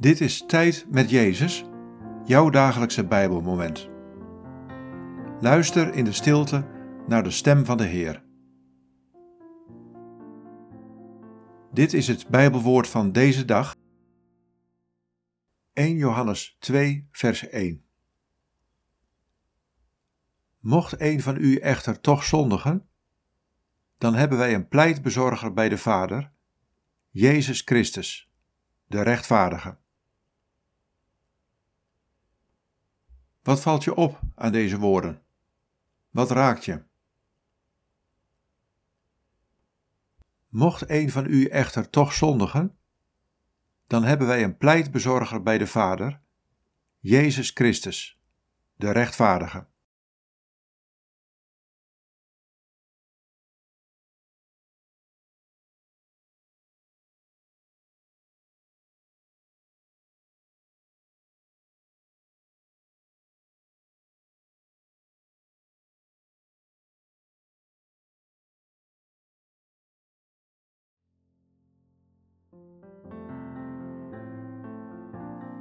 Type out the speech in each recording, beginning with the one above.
Dit is Tijd met Jezus, jouw dagelijkse Bijbelmoment. Luister in de stilte naar de stem van de Heer. Dit is het Bijbelwoord van deze dag. 1 Johannes 2, vers 1. Mocht een van u echter toch zondigen, dan hebben wij een pleitbezorger bij de Vader, Jezus Christus, de rechtvaardige. Wat valt je op aan deze woorden? Wat raakt je? Mocht een van u echter toch zondigen, dan hebben wij een pleitbezorger bij de Vader, Jezus Christus, de rechtvaardige.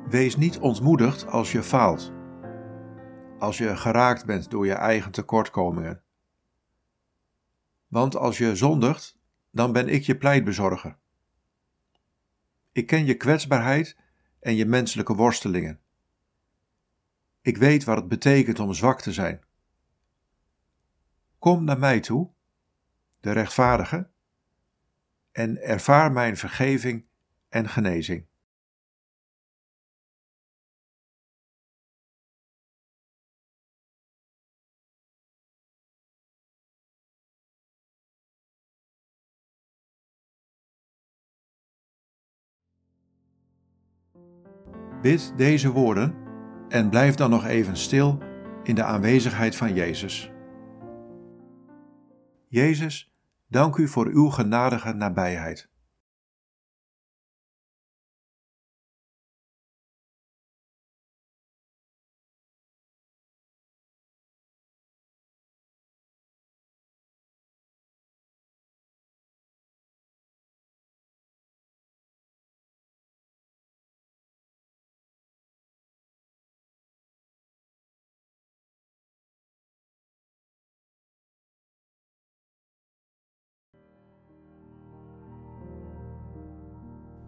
Wees niet ontmoedigd als je faalt, als je geraakt bent door je eigen tekortkomingen. Want als je zondigt, dan ben ik je pleitbezorger. Ik ken je kwetsbaarheid en je menselijke worstelingen. Ik weet wat het betekent om zwak te zijn. Kom naar mij toe, de rechtvaardige, en ervaar mijn vergeving en genezing. Bid deze woorden en blijf dan nog even stil in de aanwezigheid van Jezus. Jezus, dank u voor uw genadige nabijheid.